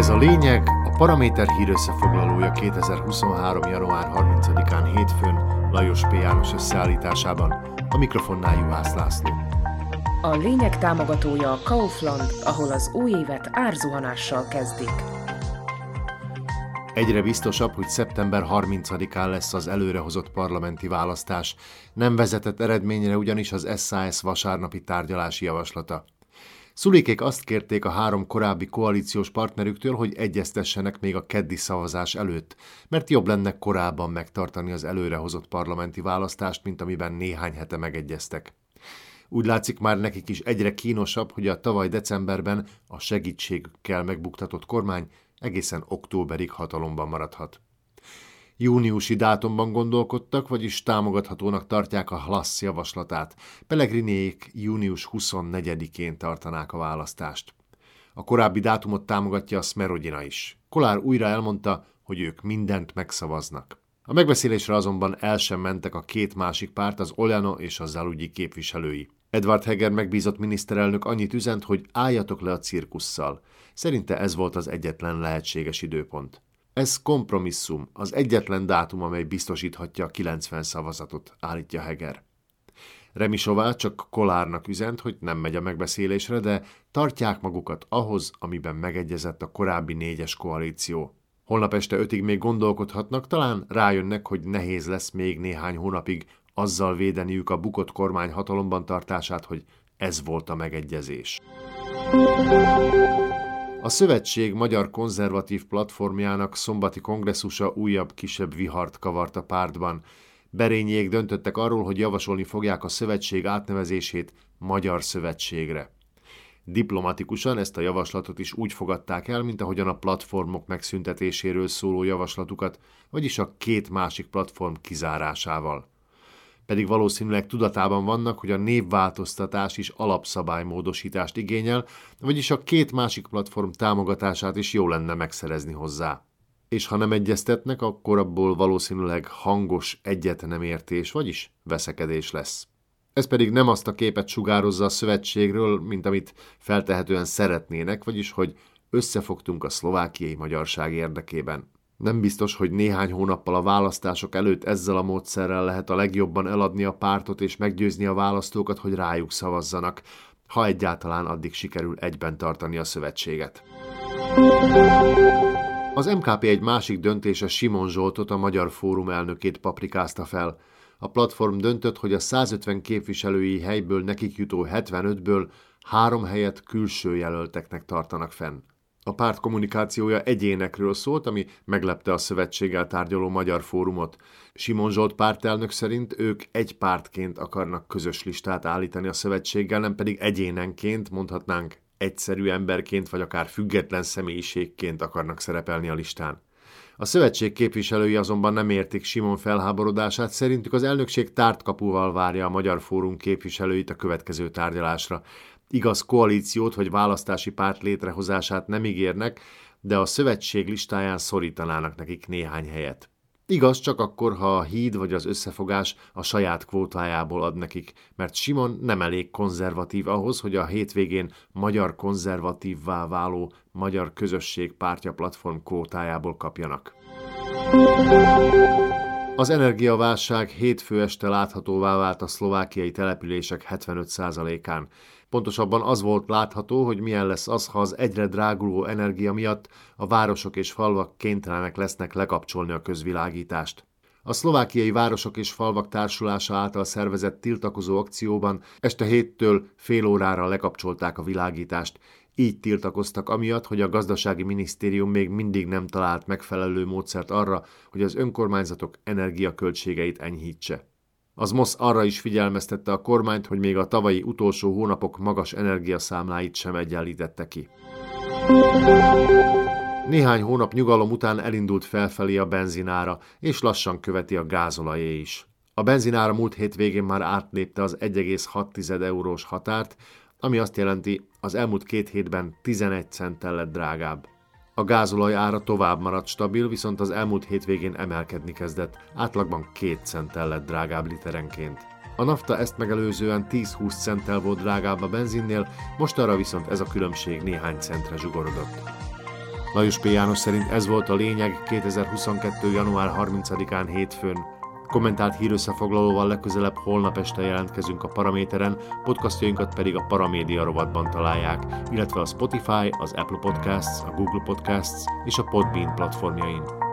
Ez a lényeg, a Paraméter hír összefoglalója 2023. január 30-án hétfőn Lajos P. János összeállításában, a mikrofonnál Juhász László. A lényeg támogatója a Kaufland, ahol az új évet árzuhanással kezdik. Egyre biztosabb, hogy szeptember 30-án lesz az előrehozott parlamenti választás. Nem vezetett eredményre ugyanis az SAS vasárnapi tárgyalási javaslata. Szulikék azt kérték a három korábbi koalíciós partnerüktől, hogy egyeztessenek még a keddi szavazás előtt, mert jobb lenne korábban megtartani az előrehozott parlamenti választást, mint amiben néhány hete megegyeztek. Úgy látszik már nekik is egyre kínosabb, hogy a tavaly decemberben a segítségükkel megbuktatott kormány egészen októberig hatalomban maradhat. Júniusi dátumban gondolkodtak, vagyis támogathatónak tartják a Hlassz javaslatát. Pellegriniék június 24-én tartanák a választást. A korábbi dátumot támogatja a Smerodina is. Kolár újra elmondta, hogy ők mindent megszavaznak. A megbeszélésre azonban el sem mentek a két másik párt, az Oljano és a Zalugyi képviselői. Edward Heger megbízott miniszterelnök annyit üzent, hogy álljatok le a cirkusszal. Szerinte ez volt az egyetlen lehetséges időpont. Ez kompromisszum, az egyetlen dátum, amely biztosíthatja a 90 szavazatot, állítja Heger. Remisová csak Kolárnak üzent, hogy nem megy a megbeszélésre, de tartják magukat ahhoz, amiben megegyezett a korábbi négyes koalíció. Holnap este ötig még gondolkodhatnak, talán rájönnek, hogy nehéz lesz még néhány hónapig azzal védeniük a bukott kormány hatalomban tartását, hogy ez volt a megegyezés. A Szövetség Magyar Konzervatív Platformjának szombati kongresszusa újabb kisebb vihart kavart a pártban. Berényék döntöttek arról, hogy javasolni fogják a szövetség átnevezését Magyar Szövetségre. Diplomatikusan ezt a javaslatot is úgy fogadták el, mint ahogyan a platformok megszüntetéséről szóló javaslatukat, vagyis a két másik platform kizárásával pedig valószínűleg tudatában vannak, hogy a névváltoztatás is alapszabálymódosítást igényel, vagyis a két másik platform támogatását is jó lenne megszerezni hozzá. És ha nem egyeztetnek, akkor abból valószínűleg hangos egyet nem értés, vagyis veszekedés lesz. Ez pedig nem azt a képet sugározza a szövetségről, mint amit feltehetően szeretnének, vagyis hogy összefogtunk a szlovákiai magyarság érdekében. Nem biztos, hogy néhány hónappal a választások előtt ezzel a módszerrel lehet a legjobban eladni a pártot és meggyőzni a választókat, hogy rájuk szavazzanak, ha egyáltalán addig sikerül egyben tartani a szövetséget. Az MKP egy másik döntése Simon Zsoltot, a Magyar Fórum elnökét paprikázta fel. A platform döntött, hogy a 150 képviselői helyből nekik jutó 75-ből három helyet külső jelölteknek tartanak fenn. A párt kommunikációja egyénekről szólt, ami meglepte a szövetséggel tárgyaló magyar fórumot. Simon Zsolt pártelnök szerint ők egy pártként akarnak közös listát állítani a szövetséggel, nem pedig egyénenként, mondhatnánk egyszerű emberként vagy akár független személyiségként akarnak szerepelni a listán. A szövetség képviselői azonban nem értik Simon felháborodását, szerintük az elnökség tártkapuval várja a Magyar Fórum képviselőit a következő tárgyalásra igaz koalíciót vagy választási párt létrehozását nem ígérnek, de a szövetség listáján szorítanának nekik néhány helyet. Igaz csak akkor, ha a híd vagy az összefogás a saját kvótájából ad nekik, mert Simon nem elég konzervatív ahhoz, hogy a hétvégén magyar konzervatívvá váló Magyar Közösség Pártja platform kvótájából kapjanak. Az energiaválság hétfő este láthatóvá vált a szlovákiai települések 75%-án. Pontosabban az volt látható, hogy milyen lesz az, ha az egyre dráguló energia miatt a városok és falvak kénytelenek lesznek lekapcsolni a közvilágítást. A szlovákiai városok és falvak társulása által szervezett tiltakozó akcióban este héttől fél órára lekapcsolták a világítást. Így tiltakoztak amiatt, hogy a gazdasági minisztérium még mindig nem talált megfelelő módszert arra, hogy az önkormányzatok energiaköltségeit enyhítse. Az MOSZ arra is figyelmeztette a kormányt, hogy még a tavalyi utolsó hónapok magas energiaszámláit sem egyenlítette ki. Néhány hónap nyugalom után elindult felfelé a benzinára, és lassan követi a gázolajé is. A benzinára múlt hétvégén már átlépte az 1,6 eurós határt, ami azt jelenti, az elmúlt két hétben 11 centtel lett drágább. A gázolaj ára tovább maradt stabil, viszont az elmúlt hétvégén emelkedni kezdett, átlagban 2 centtel lett drágább literenként. A nafta ezt megelőzően 10-20 centtel volt drágább a benzinnél, most arra viszont ez a különbség néhány centre zsugorodott. Lajos P. János szerint ez volt a lényeg 2022. január 30-án hétfőn. Kommentált hírösszefoglalóval legközelebb holnap este jelentkezünk a Paraméteren, podcastjainkat pedig a Paramédia rovatban találják, illetve a Spotify, az Apple Podcasts, a Google Podcasts és a Podbean platformjain.